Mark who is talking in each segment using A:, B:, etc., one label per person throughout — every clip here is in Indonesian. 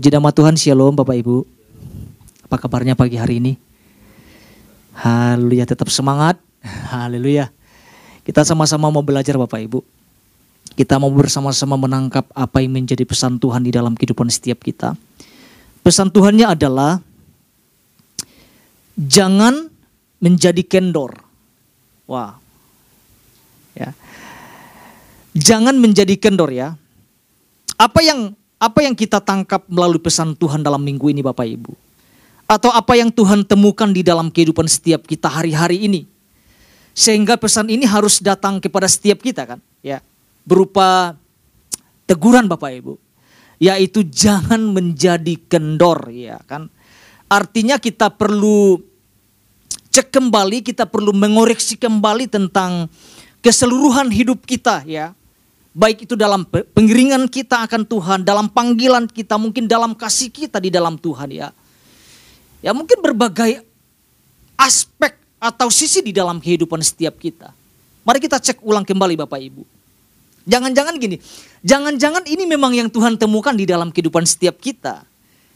A: Puji nama Tuhan, Shalom Bapak Ibu. Apa kabarnya pagi hari ini? Haleluya, tetap semangat. Haleluya. Kita sama-sama mau belajar Bapak Ibu. Kita mau bersama-sama menangkap apa yang menjadi pesan Tuhan di dalam kehidupan setiap kita. Pesan Tuhannya adalah jangan menjadi kendor. Wah. Ya. Jangan menjadi kendor ya. Apa yang apa yang kita tangkap melalui pesan Tuhan dalam minggu ini Bapak Ibu? Atau apa yang Tuhan temukan di dalam kehidupan setiap kita hari-hari ini? Sehingga pesan ini harus datang kepada setiap kita kan? Ya, berupa teguran Bapak Ibu. Yaitu jangan menjadi kendor ya kan? Artinya kita perlu cek kembali, kita perlu mengoreksi kembali tentang keseluruhan hidup kita ya Baik itu dalam pengiringan kita akan Tuhan, dalam panggilan kita, mungkin dalam kasih kita di dalam Tuhan ya. Ya mungkin berbagai aspek atau sisi di dalam kehidupan setiap kita. Mari kita cek ulang kembali Bapak Ibu. Jangan-jangan gini, jangan-jangan ini memang yang Tuhan temukan di dalam kehidupan setiap kita.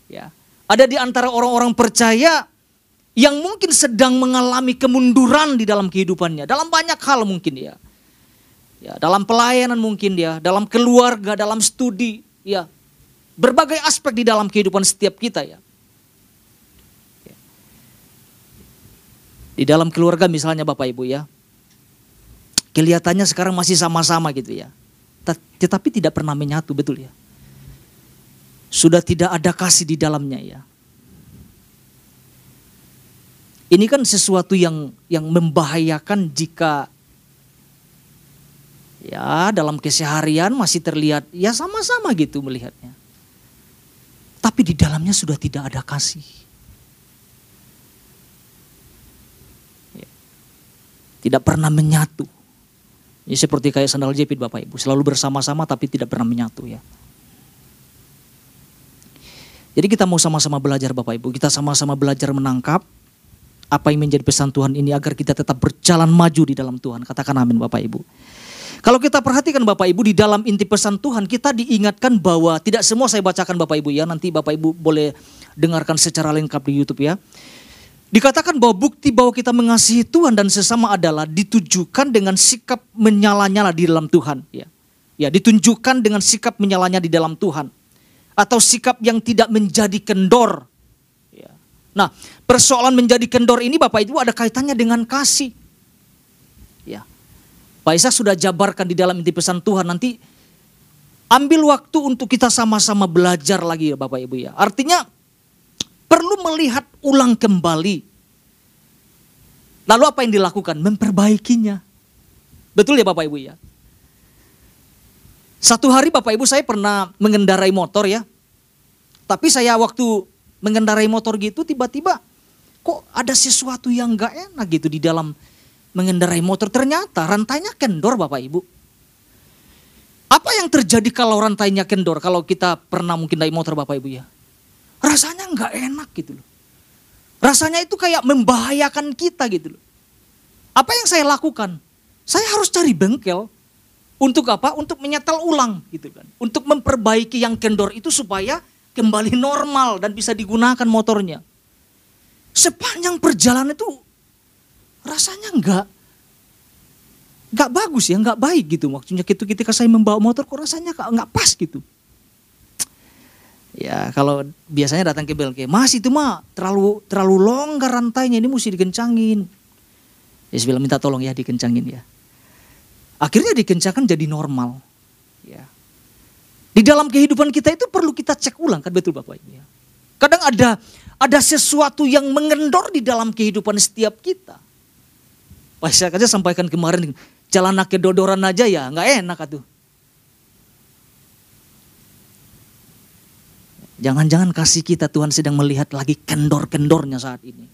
A: Ya, ada di antara orang-orang percaya yang mungkin sedang mengalami kemunduran di dalam kehidupannya, dalam banyak hal mungkin ya ya dalam pelayanan mungkin ya, dalam keluarga, dalam studi, ya berbagai aspek di dalam kehidupan setiap kita ya. Di dalam keluarga misalnya Bapak Ibu ya, kelihatannya sekarang masih sama-sama gitu ya, tetapi tidak pernah menyatu betul ya. Sudah tidak ada kasih di dalamnya ya. Ini kan sesuatu yang yang membahayakan jika ya dalam keseharian masih terlihat ya sama-sama gitu melihatnya. Tapi di dalamnya sudah tidak ada kasih. Ya. Tidak pernah menyatu. Ini seperti kayak sandal jepit Bapak Ibu, selalu bersama-sama tapi tidak pernah menyatu ya. Jadi kita mau sama-sama belajar Bapak Ibu, kita sama-sama belajar menangkap apa yang menjadi pesan Tuhan ini agar kita tetap berjalan maju di dalam Tuhan. Katakan amin Bapak Ibu. Kalau kita perhatikan Bapak Ibu di dalam inti pesan Tuhan kita diingatkan bahwa tidak semua saya bacakan Bapak Ibu ya. Nanti Bapak Ibu boleh dengarkan secara lengkap di YouTube ya. Dikatakan bahwa bukti bahwa kita mengasihi Tuhan dan sesama adalah ditujukan dengan sikap menyala-nyala di dalam Tuhan ya. Ya, ditunjukkan dengan sikap menyalanya di dalam Tuhan atau sikap yang tidak menjadi kendor. Ya. Nah, persoalan menjadi kendor ini Bapak Ibu ada kaitannya dengan kasih. Pak Isa sudah jabarkan di dalam inti pesan Tuhan nanti ambil waktu untuk kita sama-sama belajar lagi ya Bapak Ibu ya. Artinya perlu melihat ulang kembali. Lalu apa yang dilakukan? Memperbaikinya. Betul ya Bapak Ibu ya. Satu hari Bapak Ibu saya pernah mengendarai motor ya. Tapi saya waktu mengendarai motor gitu tiba-tiba kok ada sesuatu yang gak enak gitu di dalam mengendarai motor ternyata rantainya kendor Bapak Ibu. Apa yang terjadi kalau rantainya kendor kalau kita pernah mungkin naik motor Bapak Ibu ya? Rasanya nggak enak gitu loh. Rasanya itu kayak membahayakan kita gitu loh. Apa yang saya lakukan? Saya harus cari bengkel. Untuk apa? Untuk menyetel ulang gitu kan. Untuk memperbaiki yang kendor itu supaya kembali normal dan bisa digunakan motornya. Sepanjang perjalanan itu rasanya enggak enggak bagus ya, enggak baik gitu. Maksudnya gitu ketika saya membawa motor kok rasanya enggak pas gitu. Ya kalau biasanya datang ke BLK, mas itu mah terlalu terlalu longgar rantainya ini mesti dikencangin. Ya bilang minta tolong ya dikencangin ya. Akhirnya dikencangkan jadi normal. Ya. Di dalam kehidupan kita itu perlu kita cek ulang kan betul Bapak Ibu ya. Kadang ada ada sesuatu yang mengendor di dalam kehidupan setiap kita. Wah saya aja sampaikan kemarin, jalan ke dodoran aja ya nggak enak atuh. Jangan-jangan kasih kita Tuhan sedang melihat lagi kendor-kendornya saat ini.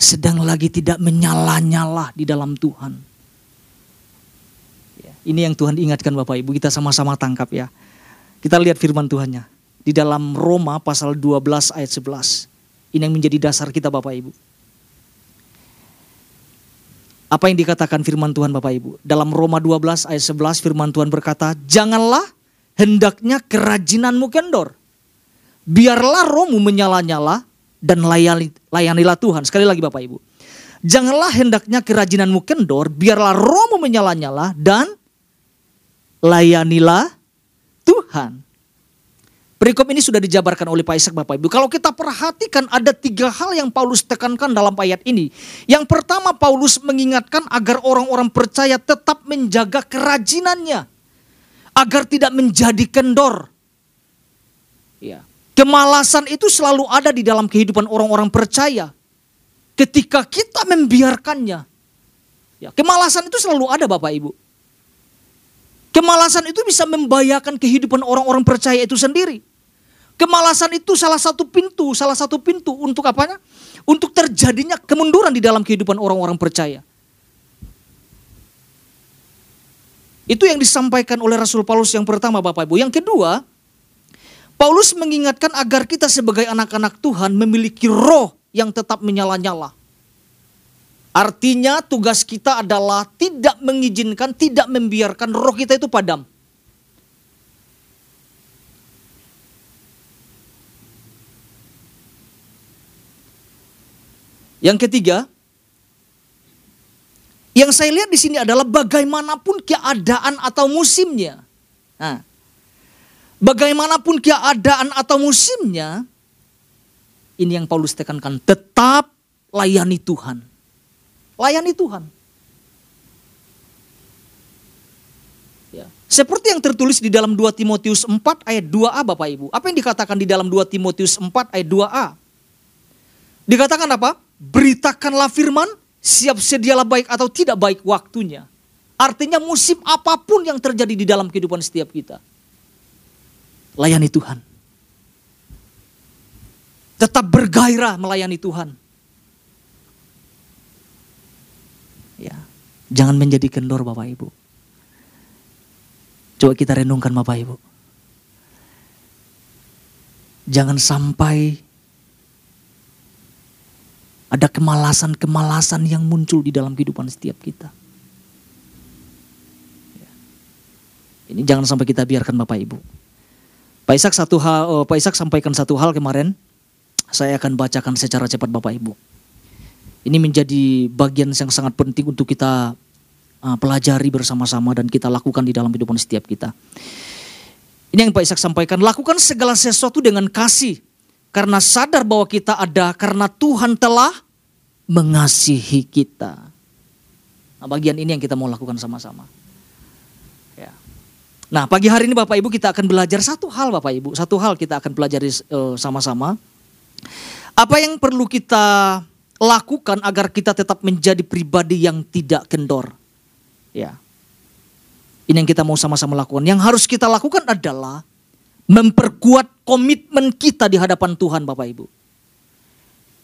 A: Sedang lagi tidak menyala-nyala di dalam Tuhan. Ya, ini yang Tuhan ingatkan Bapak Ibu, kita sama-sama tangkap ya. Kita lihat firman Tuhannya. Di dalam Roma pasal 12 ayat 11. Ini yang menjadi dasar kita Bapak Ibu. Apa yang dikatakan firman Tuhan Bapak Ibu? Dalam Roma 12 ayat 11 firman Tuhan berkata, "Janganlah hendaknya kerajinanmu kendor. Biarlah rohmu menyala-nyala dan layani, layanilah Tuhan." Sekali lagi Bapak Ibu. Janganlah hendaknya kerajinanmu kendor, biarlah rohmu menyala-nyala dan layanilah Tuhan. Perikop ini sudah dijabarkan oleh Pak Ishak Bapak Ibu. Kalau kita perhatikan ada tiga hal yang Paulus tekankan dalam ayat ini. Yang pertama Paulus mengingatkan agar orang-orang percaya tetap menjaga kerajinannya. Agar tidak menjadi kendor. Ya. Kemalasan itu selalu ada di dalam kehidupan orang-orang percaya. Ketika kita membiarkannya. Ya, kemalasan itu selalu ada Bapak Ibu. Kemalasan itu bisa membahayakan kehidupan orang-orang percaya itu sendiri. Kemalasan itu salah satu pintu, salah satu pintu untuk apanya? Untuk terjadinya kemunduran di dalam kehidupan orang-orang percaya. Itu yang disampaikan oleh Rasul Paulus yang pertama Bapak Ibu. Yang kedua, Paulus mengingatkan agar kita sebagai anak-anak Tuhan memiliki roh yang tetap menyala-nyala. Artinya tugas kita adalah tidak mengizinkan, tidak membiarkan roh kita itu padam. Yang ketiga, yang saya lihat di sini adalah bagaimanapun keadaan atau musimnya. Nah, bagaimanapun keadaan atau musimnya, ini yang Paulus tekankan, tetap layani Tuhan. Layani Tuhan. Ya. Seperti yang tertulis di dalam 2 Timotius 4 ayat 2a Bapak Ibu. Apa yang dikatakan di dalam 2 Timotius 4 ayat 2a? Dikatakan apa? Beritakanlah firman, siap sedialah baik atau tidak baik waktunya. Artinya musim apa pun yang terjadi di dalam kehidupan setiap kita. Layani Tuhan. Tetap bergairah melayani Tuhan. Ya, jangan menjadi kendor Bapak Ibu. Coba kita renungkan Bapak Ibu. Jangan sampai ada kemalasan-kemalasan yang muncul di dalam kehidupan setiap kita. Ya. Ini jangan sampai kita biarkan Bapak Ibu. Pak Ishak satu hal, oh, Pak Ishak sampaikan satu hal kemarin. Saya akan bacakan secara cepat Bapak Ibu. Ini menjadi bagian yang sangat penting untuk kita uh, pelajari bersama-sama dan kita lakukan di dalam kehidupan setiap kita. Ini yang Pak Ishak sampaikan, lakukan segala sesuatu dengan kasih karena sadar bahwa kita ada karena Tuhan telah mengasihi kita. Nah, bagian ini yang kita mau lakukan sama-sama. Ya. Nah, pagi hari ini Bapak Ibu kita akan belajar satu hal Bapak Ibu, satu hal kita akan pelajari uh, sama-sama. Apa yang perlu kita lakukan agar kita tetap menjadi pribadi yang tidak kendor? Ya. Ini yang kita mau sama-sama lakukan. Yang harus kita lakukan adalah memperkuat komitmen kita di hadapan Tuhan Bapak Ibu.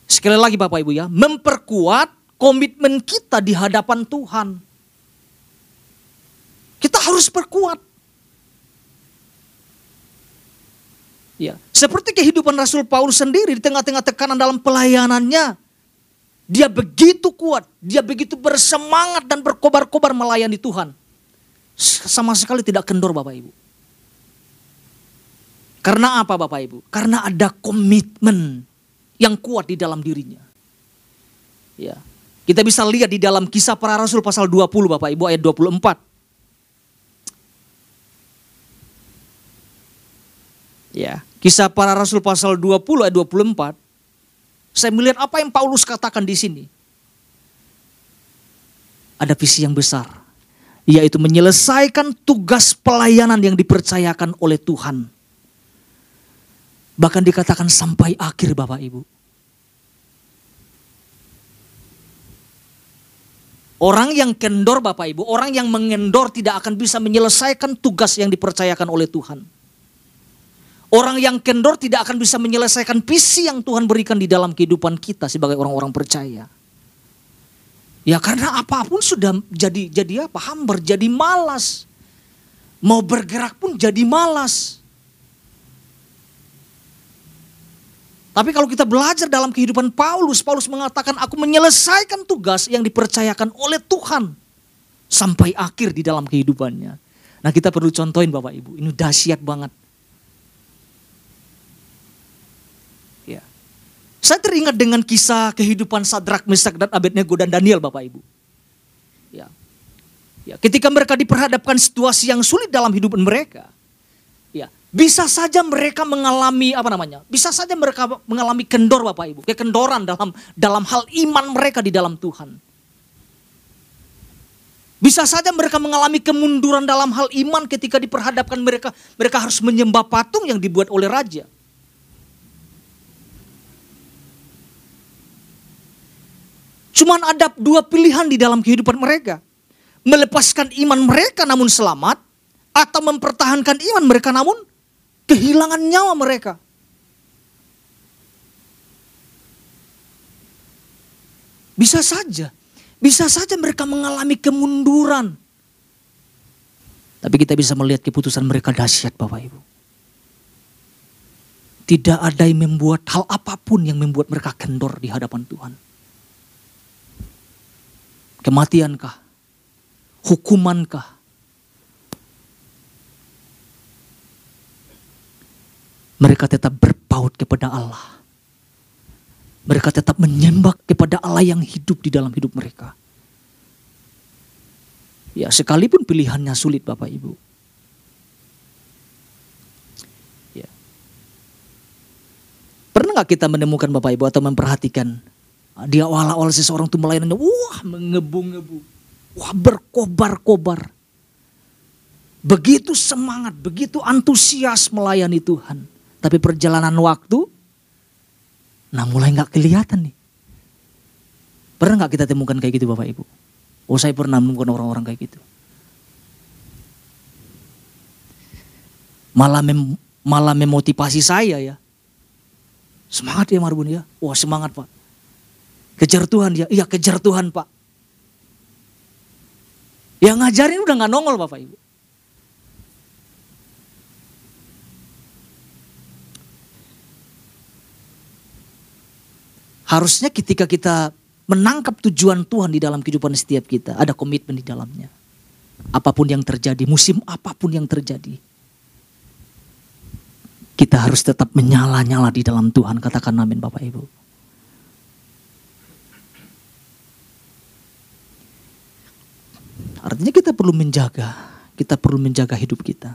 A: Sekali lagi Bapak Ibu ya, memperkuat komitmen kita di hadapan Tuhan. Kita harus perkuat. Ya, seperti kehidupan Rasul Paulus sendiri di tengah-tengah tekanan dalam pelayanannya. Dia begitu kuat, dia begitu bersemangat dan berkobar-kobar melayani Tuhan. Sama sekali tidak kendor Bapak Ibu. Karena apa Bapak Ibu? Karena ada komitmen yang kuat di dalam dirinya. Ya. Kita bisa lihat di dalam kisah para rasul pasal 20 Bapak Ibu ayat 24. Ya, kisah para rasul pasal 20 ayat 24. Saya melihat apa yang Paulus katakan di sini. Ada visi yang besar, yaitu menyelesaikan tugas pelayanan yang dipercayakan oleh Tuhan Bahkan dikatakan sampai akhir Bapak Ibu. Orang yang kendor Bapak Ibu, orang yang mengendor tidak akan bisa menyelesaikan tugas yang dipercayakan oleh Tuhan. Orang yang kendor tidak akan bisa menyelesaikan visi yang Tuhan berikan di dalam kehidupan kita sebagai orang-orang percaya. Ya karena apa pun sudah jadi jadi apa? Hambar, jadi malas. Mau bergerak pun jadi malas. Tapi kalau kita belajar dalam kehidupan Paulus, Paulus mengatakan aku menyelesaikan tugas yang dipercayakan oleh Tuhan sampai akhir di dalam kehidupannya. Nah kita perlu contohin Bapak Ibu, ini dahsyat banget. Ya. Saya teringat dengan kisah kehidupan Sadrak, Mesak dan Abednego dan Daniel Bapak Ibu. Ya. Ya, ketika mereka diperhadapkan situasi yang sulit dalam hidup mereka, bisa saja mereka mengalami apa namanya? Bisa saja mereka mengalami kendor Bapak Ibu, kekendoran dalam dalam hal iman mereka di dalam Tuhan. Bisa saja mereka mengalami kemunduran dalam hal iman ketika diperhadapkan mereka mereka harus menyembah patung yang dibuat oleh raja. Cuman ada dua pilihan di dalam kehidupan mereka. Melepaskan iman mereka namun selamat atau mempertahankan iman mereka namun kehilangan nyawa mereka. Bisa saja, bisa saja mereka mengalami kemunduran. Tapi kita bisa melihat keputusan mereka dahsyat Bapak Ibu. Tidak ada yang membuat hal apa pun yang membuat mereka kendor di hadapan Tuhan. Kematiankah? Hukumankah? Mereka tetap berpaut kepada Allah. Mereka tetap menyembah kepada Allah yang hidup di dalam hidup mereka. Ya sekalipun pilihannya sulit Bapak Ibu. Ya. Pernah nggak kita menemukan Bapak Ibu atau memperhatikan dia awal-awal seseorang itu melayanannya, wah mengebu-ngebu, wah berkobar-kobar. Begitu semangat, begitu antusias melayani Tuhan. Tapi perjalanan waktu, nah mulai nggak kelihatan nih. Pernah nggak kita temukan kayak gitu Bapak Ibu? Oh saya pernah menemukan orang-orang kayak gitu. Malah mem, malah memotivasi saya ya. Semangat ya Marbun ya. Wah semangat Pak. Kejar Tuhan ya. Iya kejar Tuhan Pak. Yang ngajarin udah nggak nongol Bapak Ibu. Harusnya ketika kita menangkap tujuan Tuhan di dalam kehidupan setiap kita, ada komitmen di dalamnya. Apa pun yang terjadi, musim apa pun yang terjadi. Kita harus tetap menyala-nyala di dalam Tuhan, katakan amin Bapak Ibu. Artinya kita perlu menjaga, kita perlu menjaga hidup kita.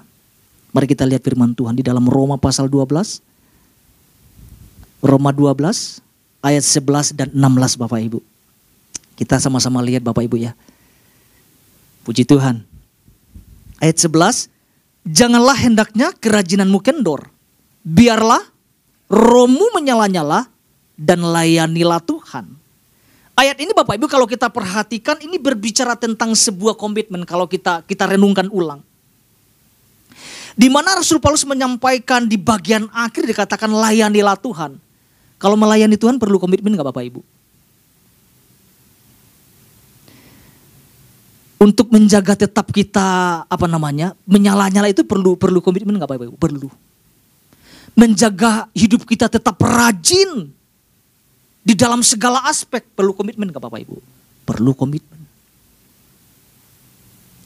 A: Mari kita lihat firman Tuhan di dalam Roma pasal 12. Roma 12 ayat 11 dan 16 Bapak Ibu. Kita sama-sama lihat Bapak Ibu ya. Puji Tuhan. Ayat 11, janganlah hendaknya kerajinanmu kendor. Biarlah romu menyala-nyala dan layanilah Tuhan. Ayat ini Bapak Ibu kalau kita perhatikan ini berbicara tentang sebuah komitmen kalau kita kita renungkan ulang. Di mana Rasul Paulus menyampaikan di bagian akhir dikatakan layanilah Tuhan. Kalau melayani Tuhan perlu komitmen nggak Bapak Ibu? Untuk menjaga tetap kita apa namanya menyala-nyala itu perlu perlu komitmen nggak Bapak Ibu? Perlu. Menjaga hidup kita tetap rajin di dalam segala aspek perlu komitmen nggak Bapak Ibu? Perlu komitmen.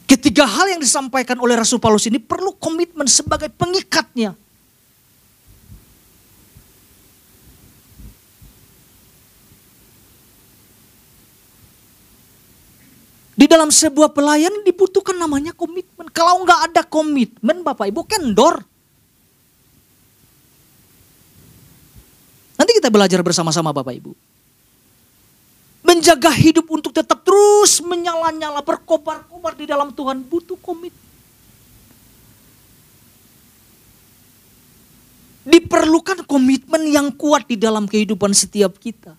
A: Ketiga hal yang disampaikan oleh Rasul Paulus ini perlu komitmen sebagai pengikatnya. Di dalam sebuah pelayan dibutuhkan namanya komitmen. Kalau nggak ada komitmen Bapak Ibu kendor. Nanti kita belajar bersama-sama Bapak Ibu. Menjaga hidup untuk tetap terus menyala-nyala, berkobar-kobar di dalam Tuhan butuh komitmen. Diperlukan komitmen yang kuat di dalam kehidupan setiap kita.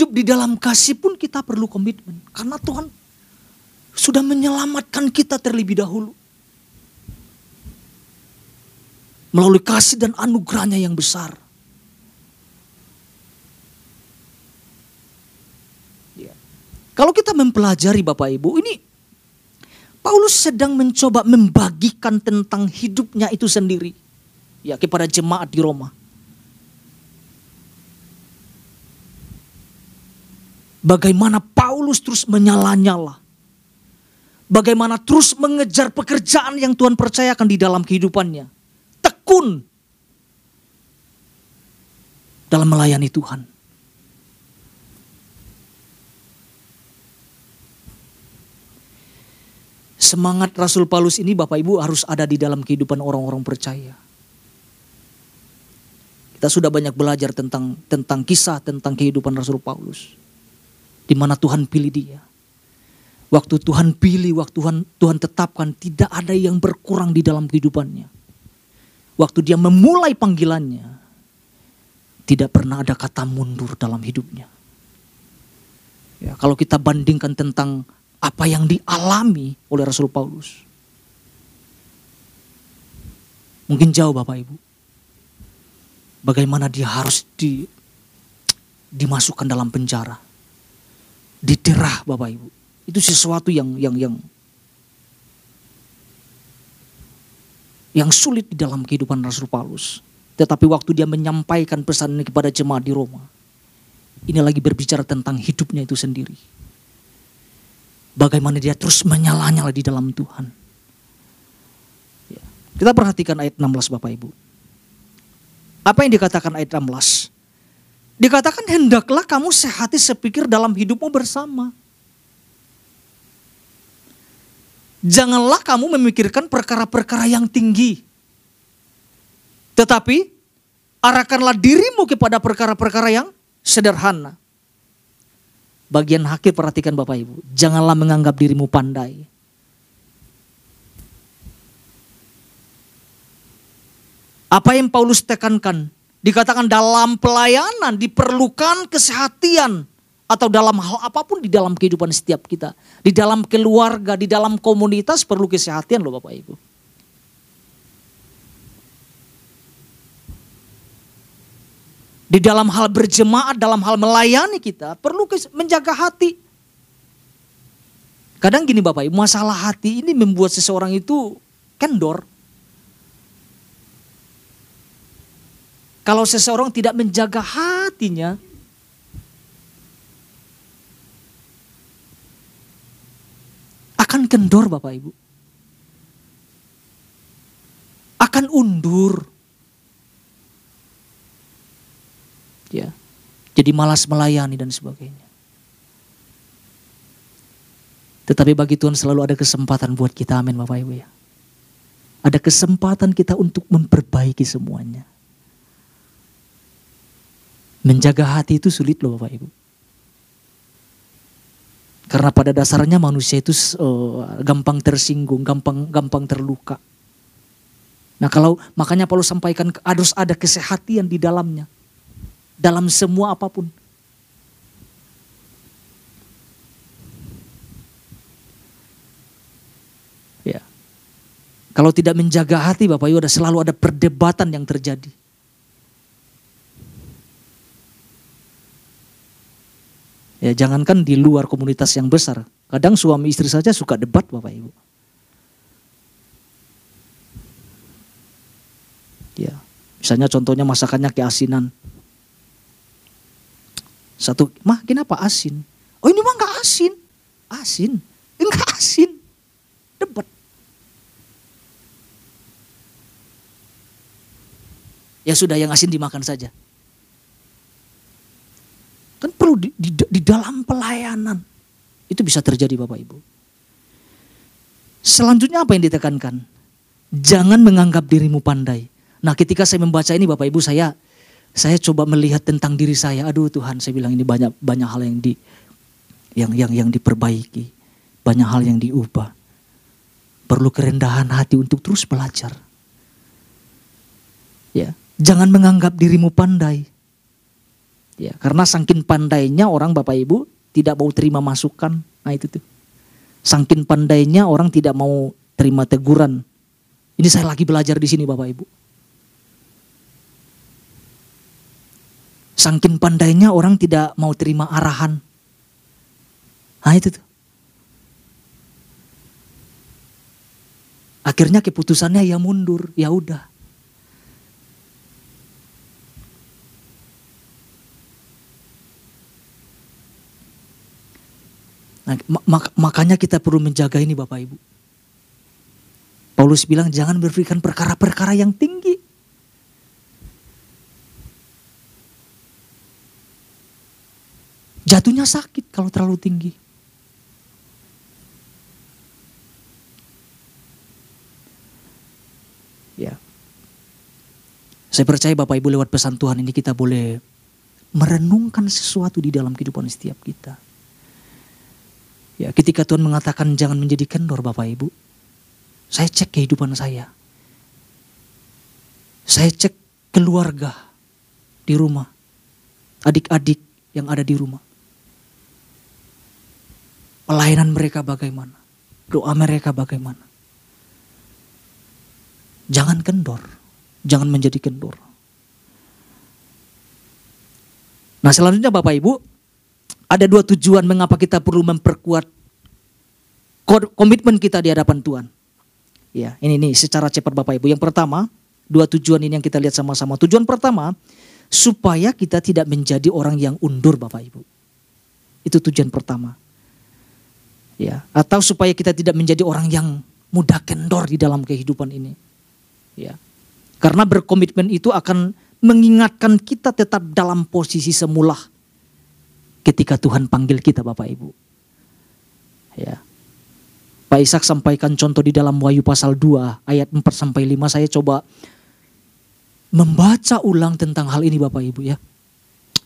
A: Hidup di dalam kasih pun kita perlu komitmen. Karena Tuhan sudah menyelamatkan kita terlebih dahulu. Melalui kasih dan anugerahnya yang besar. Ya. Kalau kita mempelajari Bapak Ibu, ini Paulus sedang mencoba membagikan tentang hidupnya itu sendiri ya kepada jemaat di Roma. Bagaimana Paulus terus menyala-nyala. Bagaimana terus mengejar pekerjaan yang Tuhan percayakan di dalam kehidupannya. Tekun dalam melayani Tuhan. Semangat Rasul Paulus ini Bapak Ibu harus ada di dalam kehidupan orang-orang percaya. Kita sudah banyak belajar tentang tentang kisah tentang kehidupan Rasul Paulus. Di mana Tuhan pilih dia. Waktu Tuhan pilih, waktu Tuhan, Tuhan tetapkan tidak ada yang berkurang di dalam kehidupannya. Waktu dia memulai panggilannya, tidak pernah ada kata mundur dalam hidupnya. Ya, kalau kita bandingkan tentang apa yang dialami oleh Rasul Paulus. Mungkin jauh Bapak Ibu. Bagaimana dia harus di, dimasukkan dalam penjara. Diterah Bapak Ibu. Itu sesuatu yang yang yang yang sulit di dalam kehidupan Rasul Paulus. Tetapi waktu dia menyampaikan pesan ini kepada jemaat di Roma. Ini lagi berbicara tentang hidupnya itu sendiri Bagaimana dia terus menyala-nyala di dalam Tuhan. Ya. Kita perhatikan ayat 16 Bapak Ibu. Apa yang dikatakan ayat 16? Dikatakan hendaklah kamu sehati sepikir dalam hidupmu bersama. Janganlah kamu memikirkan perkara-perkara yang tinggi. Tetapi arahkanlah dirimu kepada perkara-perkara yang sederhana. Bagian hakir perhatikan Bapak Ibu. Janganlah menganggap dirimu pandai. Apa yang Paulus tekankan? Dikatakan dalam pelayanan diperlukan kesehatian atau dalam hal apa pun di dalam kehidupan setiap kita. Di dalam keluarga, di dalam komunitas perlu kesehatian loh Bapak Ibu. Di dalam hal berjemaat, dalam hal melayani kita, perlu menjaga hati. Kadang gini Bapak Ibu, masalah hati ini membuat seseorang itu kendor. Kalau seseorang tidak menjaga hatinya, akan kendor Bapak Ibu. Akan undur. ya jadi malas melayani dan sebagainya. Tetapi bagi Tuhan selalu ada kesempatan buat kita, amin Bapak Ibu ya. Ada kesempatan kita untuk memperbaiki semuanya. Menjaga hati itu sulit loh Bapak Ibu. Karena pada dasarnya manusia itu uh, gampang tersinggung, gampang gampang terluka. Nah kalau makanya Paulus sampaikan harus ada kesehatan di dalamnya dalam semua apa pun. Ya. Kalau tidak menjaga hati Bapak Ibu ada selalu ada perdebatan yang terjadi. Ya jangankan di luar komunitas yang besar. Kadang suami istri saja suka debat Bapak Ibu. Ya, misalnya contohnya masakannya keasinan. Satu, mah kenapa asin? Oh ini mah nggak asin. Asin. Enggak asin. Debat. Ya sudah yang asin dimakan saja. Kan perlu di, di, di dalam pelayanan. Itu bisa terjadi Bapak Ibu. Selanjutnya apa yang ditekankan? Jangan menganggap dirimu pandai. Nah ketika saya membaca ini Bapak Ibu saya saya coba melihat tentang diri saya. Aduh Tuhan, saya bilang ini banyak banyak hal yang di yang yang yang diperbaiki, banyak hal yang diubah. Perlu kerendahan hati untuk terus belajar. Ya, jangan menganggap dirimu pandai. Ya, karena saking pandainya orang Bapak Ibu tidak mau terima masukan. Nah itu tuh. Saking pandainya orang tidak mau terima teguran. Ini saya lagi belajar di sini Bapak Ibu. Sangkin pandainya orang tidak mau terima arahan. Nah itu tuh. Akhirnya keputusannya ya mundur, ya udah. Nah, mak makanya kita perlu menjaga ini Bapak Ibu. Paulus bilang jangan berpikirkan perkara-perkara yang tinggi. Jatuhnya sakit kalau terlalu tinggi. Ya. Saya percaya Bapak Ibu lewat pesan Tuhan ini kita boleh merenungkan sesuatu di dalam kehidupan setiap kita. Ya, ketika Tuhan mengatakan jangan menjadi kendor Bapak Ibu. Saya cek kehidupan saya. Saya cek keluarga di rumah. Adik-adik yang ada di rumah. Pelayanan mereka bagaimana? Doa mereka bagaimana? Jangan kendor. Jangan menjadi kendor. Nah selanjutnya Bapak Ibu, ada dua tujuan mengapa kita perlu memperkuat komitmen kita di hadapan Tuhan. Ya, ini nih secara cepat Bapak Ibu. Yang pertama, dua tujuan ini yang kita lihat sama-sama. Tujuan pertama, supaya kita tidak menjadi orang yang undur Bapak Ibu. Itu tujuan pertama. Ya, atau supaya kita tidak menjadi orang yang mudah kendor di dalam kehidupan ini. Ya. Karena berkomitmen itu akan mengingatkan kita tetap dalam posisi semula ketika Tuhan panggil kita Bapak Ibu. Ya. Pak Ishak sampaikan contoh di dalam Wahyu pasal 2 ayat 4 sampai 5 saya coba membaca ulang tentang hal ini Bapak Ibu ya.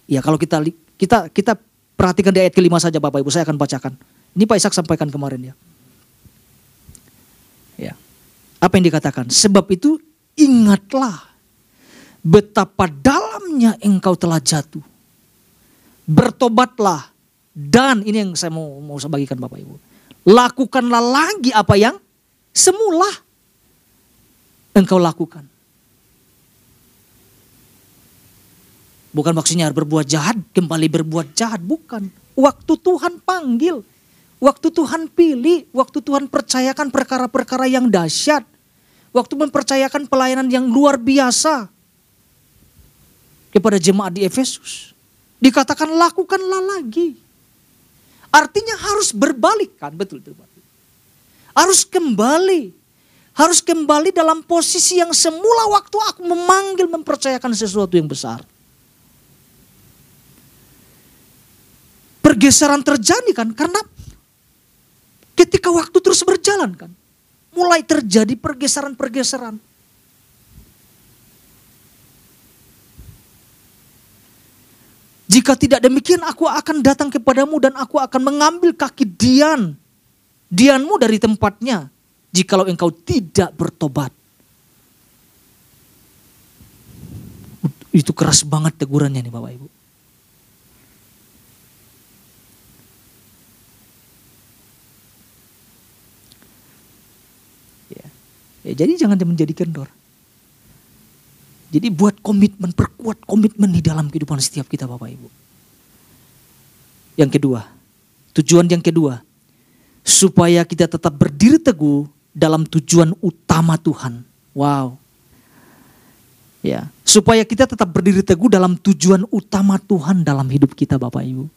A: Ya kalau kita kita kita perhatikan di ayat kelima saja Bapak Ibu saya akan bacakan. Ini Pak Ishak sampaikan kemarin ya. Ya. Apa yang dikatakan? Sebab itu ingatlah betapa dalamnya engkau telah jatuh bertobatlah dan ini yang saya mau mau saya bagikan Bapak Ibu. Lakukanlah lagi apa yang semula engkau lakukan. Bukan maksudnya berbuat jahat, kembali berbuat jahat, bukan. Waktu Tuhan panggil, waktu Tuhan pilih, waktu Tuhan percayakan perkara-perkara yang dahsyat, waktu mempercayakan pelayanan yang luar biasa kepada jemaat di Efesus. Dikatakan lakukanlah lagi. Artinya harus berbalik kan, betul betul. Harus kembali. Harus kembali dalam posisi yang semula waktu aku memanggil mempercayakan sesuatu yang besar. Pergeseran terjadi kan karena ketika waktu terus berjalan kan. Mulai terjadi pergeseran-pergeseran. Jika tidak demikian aku akan datang kepadamu dan aku akan mengambil kaki Dian. Dianmu dari tempatnya. Jikalau engkau tidak bertobat. Itu keras banget tegurannya nih Bapak Ibu. Ya. ya jadi jangan menjadi kendor. Jadi buat komitmen, perkuat komitmen di dalam kehidupan setiap kita Bapak Ibu. Yang kedua, tujuan yang kedua, supaya kita tetap berdiri teguh dalam tujuan utama Tuhan. Wow. Ya, supaya kita tetap berdiri teguh dalam tujuan utama Tuhan dalam hidup kita Bapak Ibu.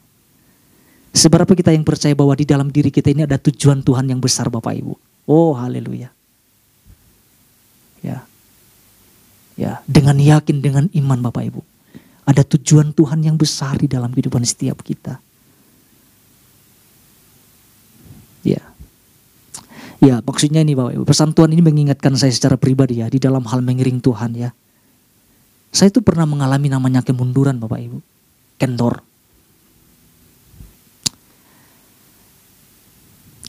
A: Seberapa kita yang percaya bahwa di dalam diri kita ini ada tujuan Tuhan yang besar Bapak Ibu. Oh haleluya. Ya, Ya, dengan yakin dengan iman Bapak Ibu. Ada tujuan Tuhan yang besar di dalam kehidupan setiap kita. Ya. Ya, maksudnya ini Bapak Ibu, pesan Tuhan ini mengingatkan saya secara pribadi ya di dalam hal mengiring Tuhan ya. Saya itu pernah mengalami namanya kemunduran Bapak Ibu. Kendor.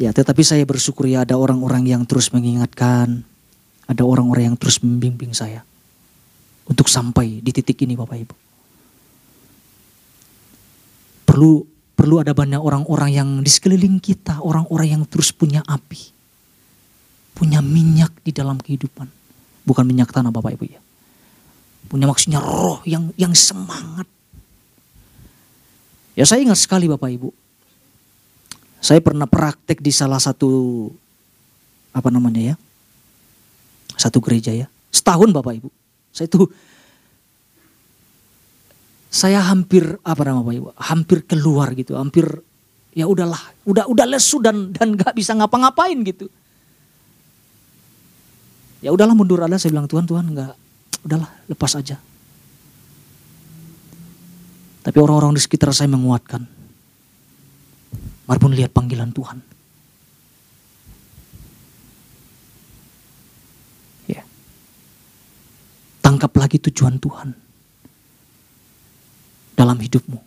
A: Ya, tetapi saya bersyukur ya ada orang-orang yang terus mengingatkan, ada orang-orang yang terus membimbing saya untuk sampai di titik ini Bapak Ibu. Perlu perlu ada banyak orang-orang yang di sekeliling kita, orang-orang yang terus punya api. Punya minyak di dalam kehidupan. Bukan minyak tanah Bapak Ibu ya. Punya maksudnya roh yang yang semangat. Ya saya ingat sekali Bapak Ibu. Saya pernah praktek di salah satu apa namanya ya? satu gereja ya. Setahun Bapak Ibu. Saya itu saya hampir apa nama Bapak Ibu? Hampir keluar gitu, hampir ya udahlah, udah udah lesu dan dan nggak bisa ngapa-ngapain gitu. Ya udahlah mundur ada saya bilang Tuhan Tuhan nggak udahlah lepas aja. Tapi orang-orang di sekitar saya menguatkan. Mari pun lihat panggilan Tuhan. Tangkap lagi tujuan Tuhan dalam hidupmu.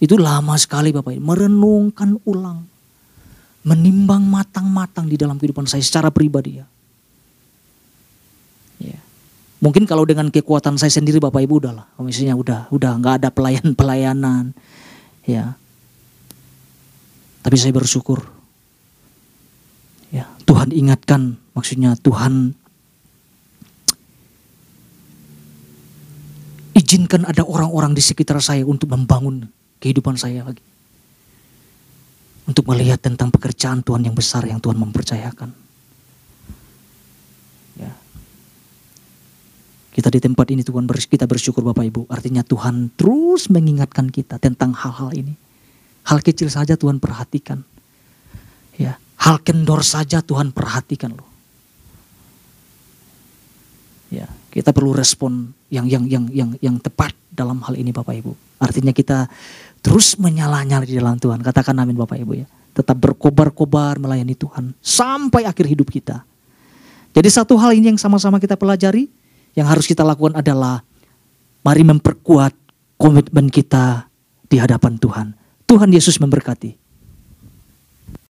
A: Itu lama sekali Bapak Ibu, merenungkan ulang. Menimbang matang-matang di dalam kehidupan saya secara pribadi ya. ya. Mungkin kalau dengan kekuatan saya sendiri Bapak Ibu udahlah. Misalnya udah, udah nggak ada pelayan-pelayanan. Ya. Tapi saya bersyukur. Ya, Tuhan ingatkan, maksudnya Tuhan izinkan ada orang-orang di sekitar saya untuk membangun kehidupan saya lagi. Untuk melihat tentang pekerjaan Tuhan yang besar yang Tuhan mempercayakan. Ya. Kita di tempat ini Tuhan kita bersyukur Bapak Ibu. Artinya Tuhan terus mengingatkan kita tentang hal-hal ini. Hal kecil saja Tuhan perhatikan. Ya, hal kendor saja Tuhan perhatikan loh. Ya, kita perlu respon yang yang yang yang yang tepat dalam hal ini Bapak Ibu. Artinya kita terus menyala-nyala di dalam Tuhan. Katakan amin Bapak Ibu ya. Tetap berkobar-kobar melayani Tuhan sampai akhir hidup kita. Jadi satu hal ini yang sama-sama kita pelajari, yang harus kita lakukan adalah mari memperkuat komitmen kita di hadapan Tuhan. Tuhan Yesus memberkati.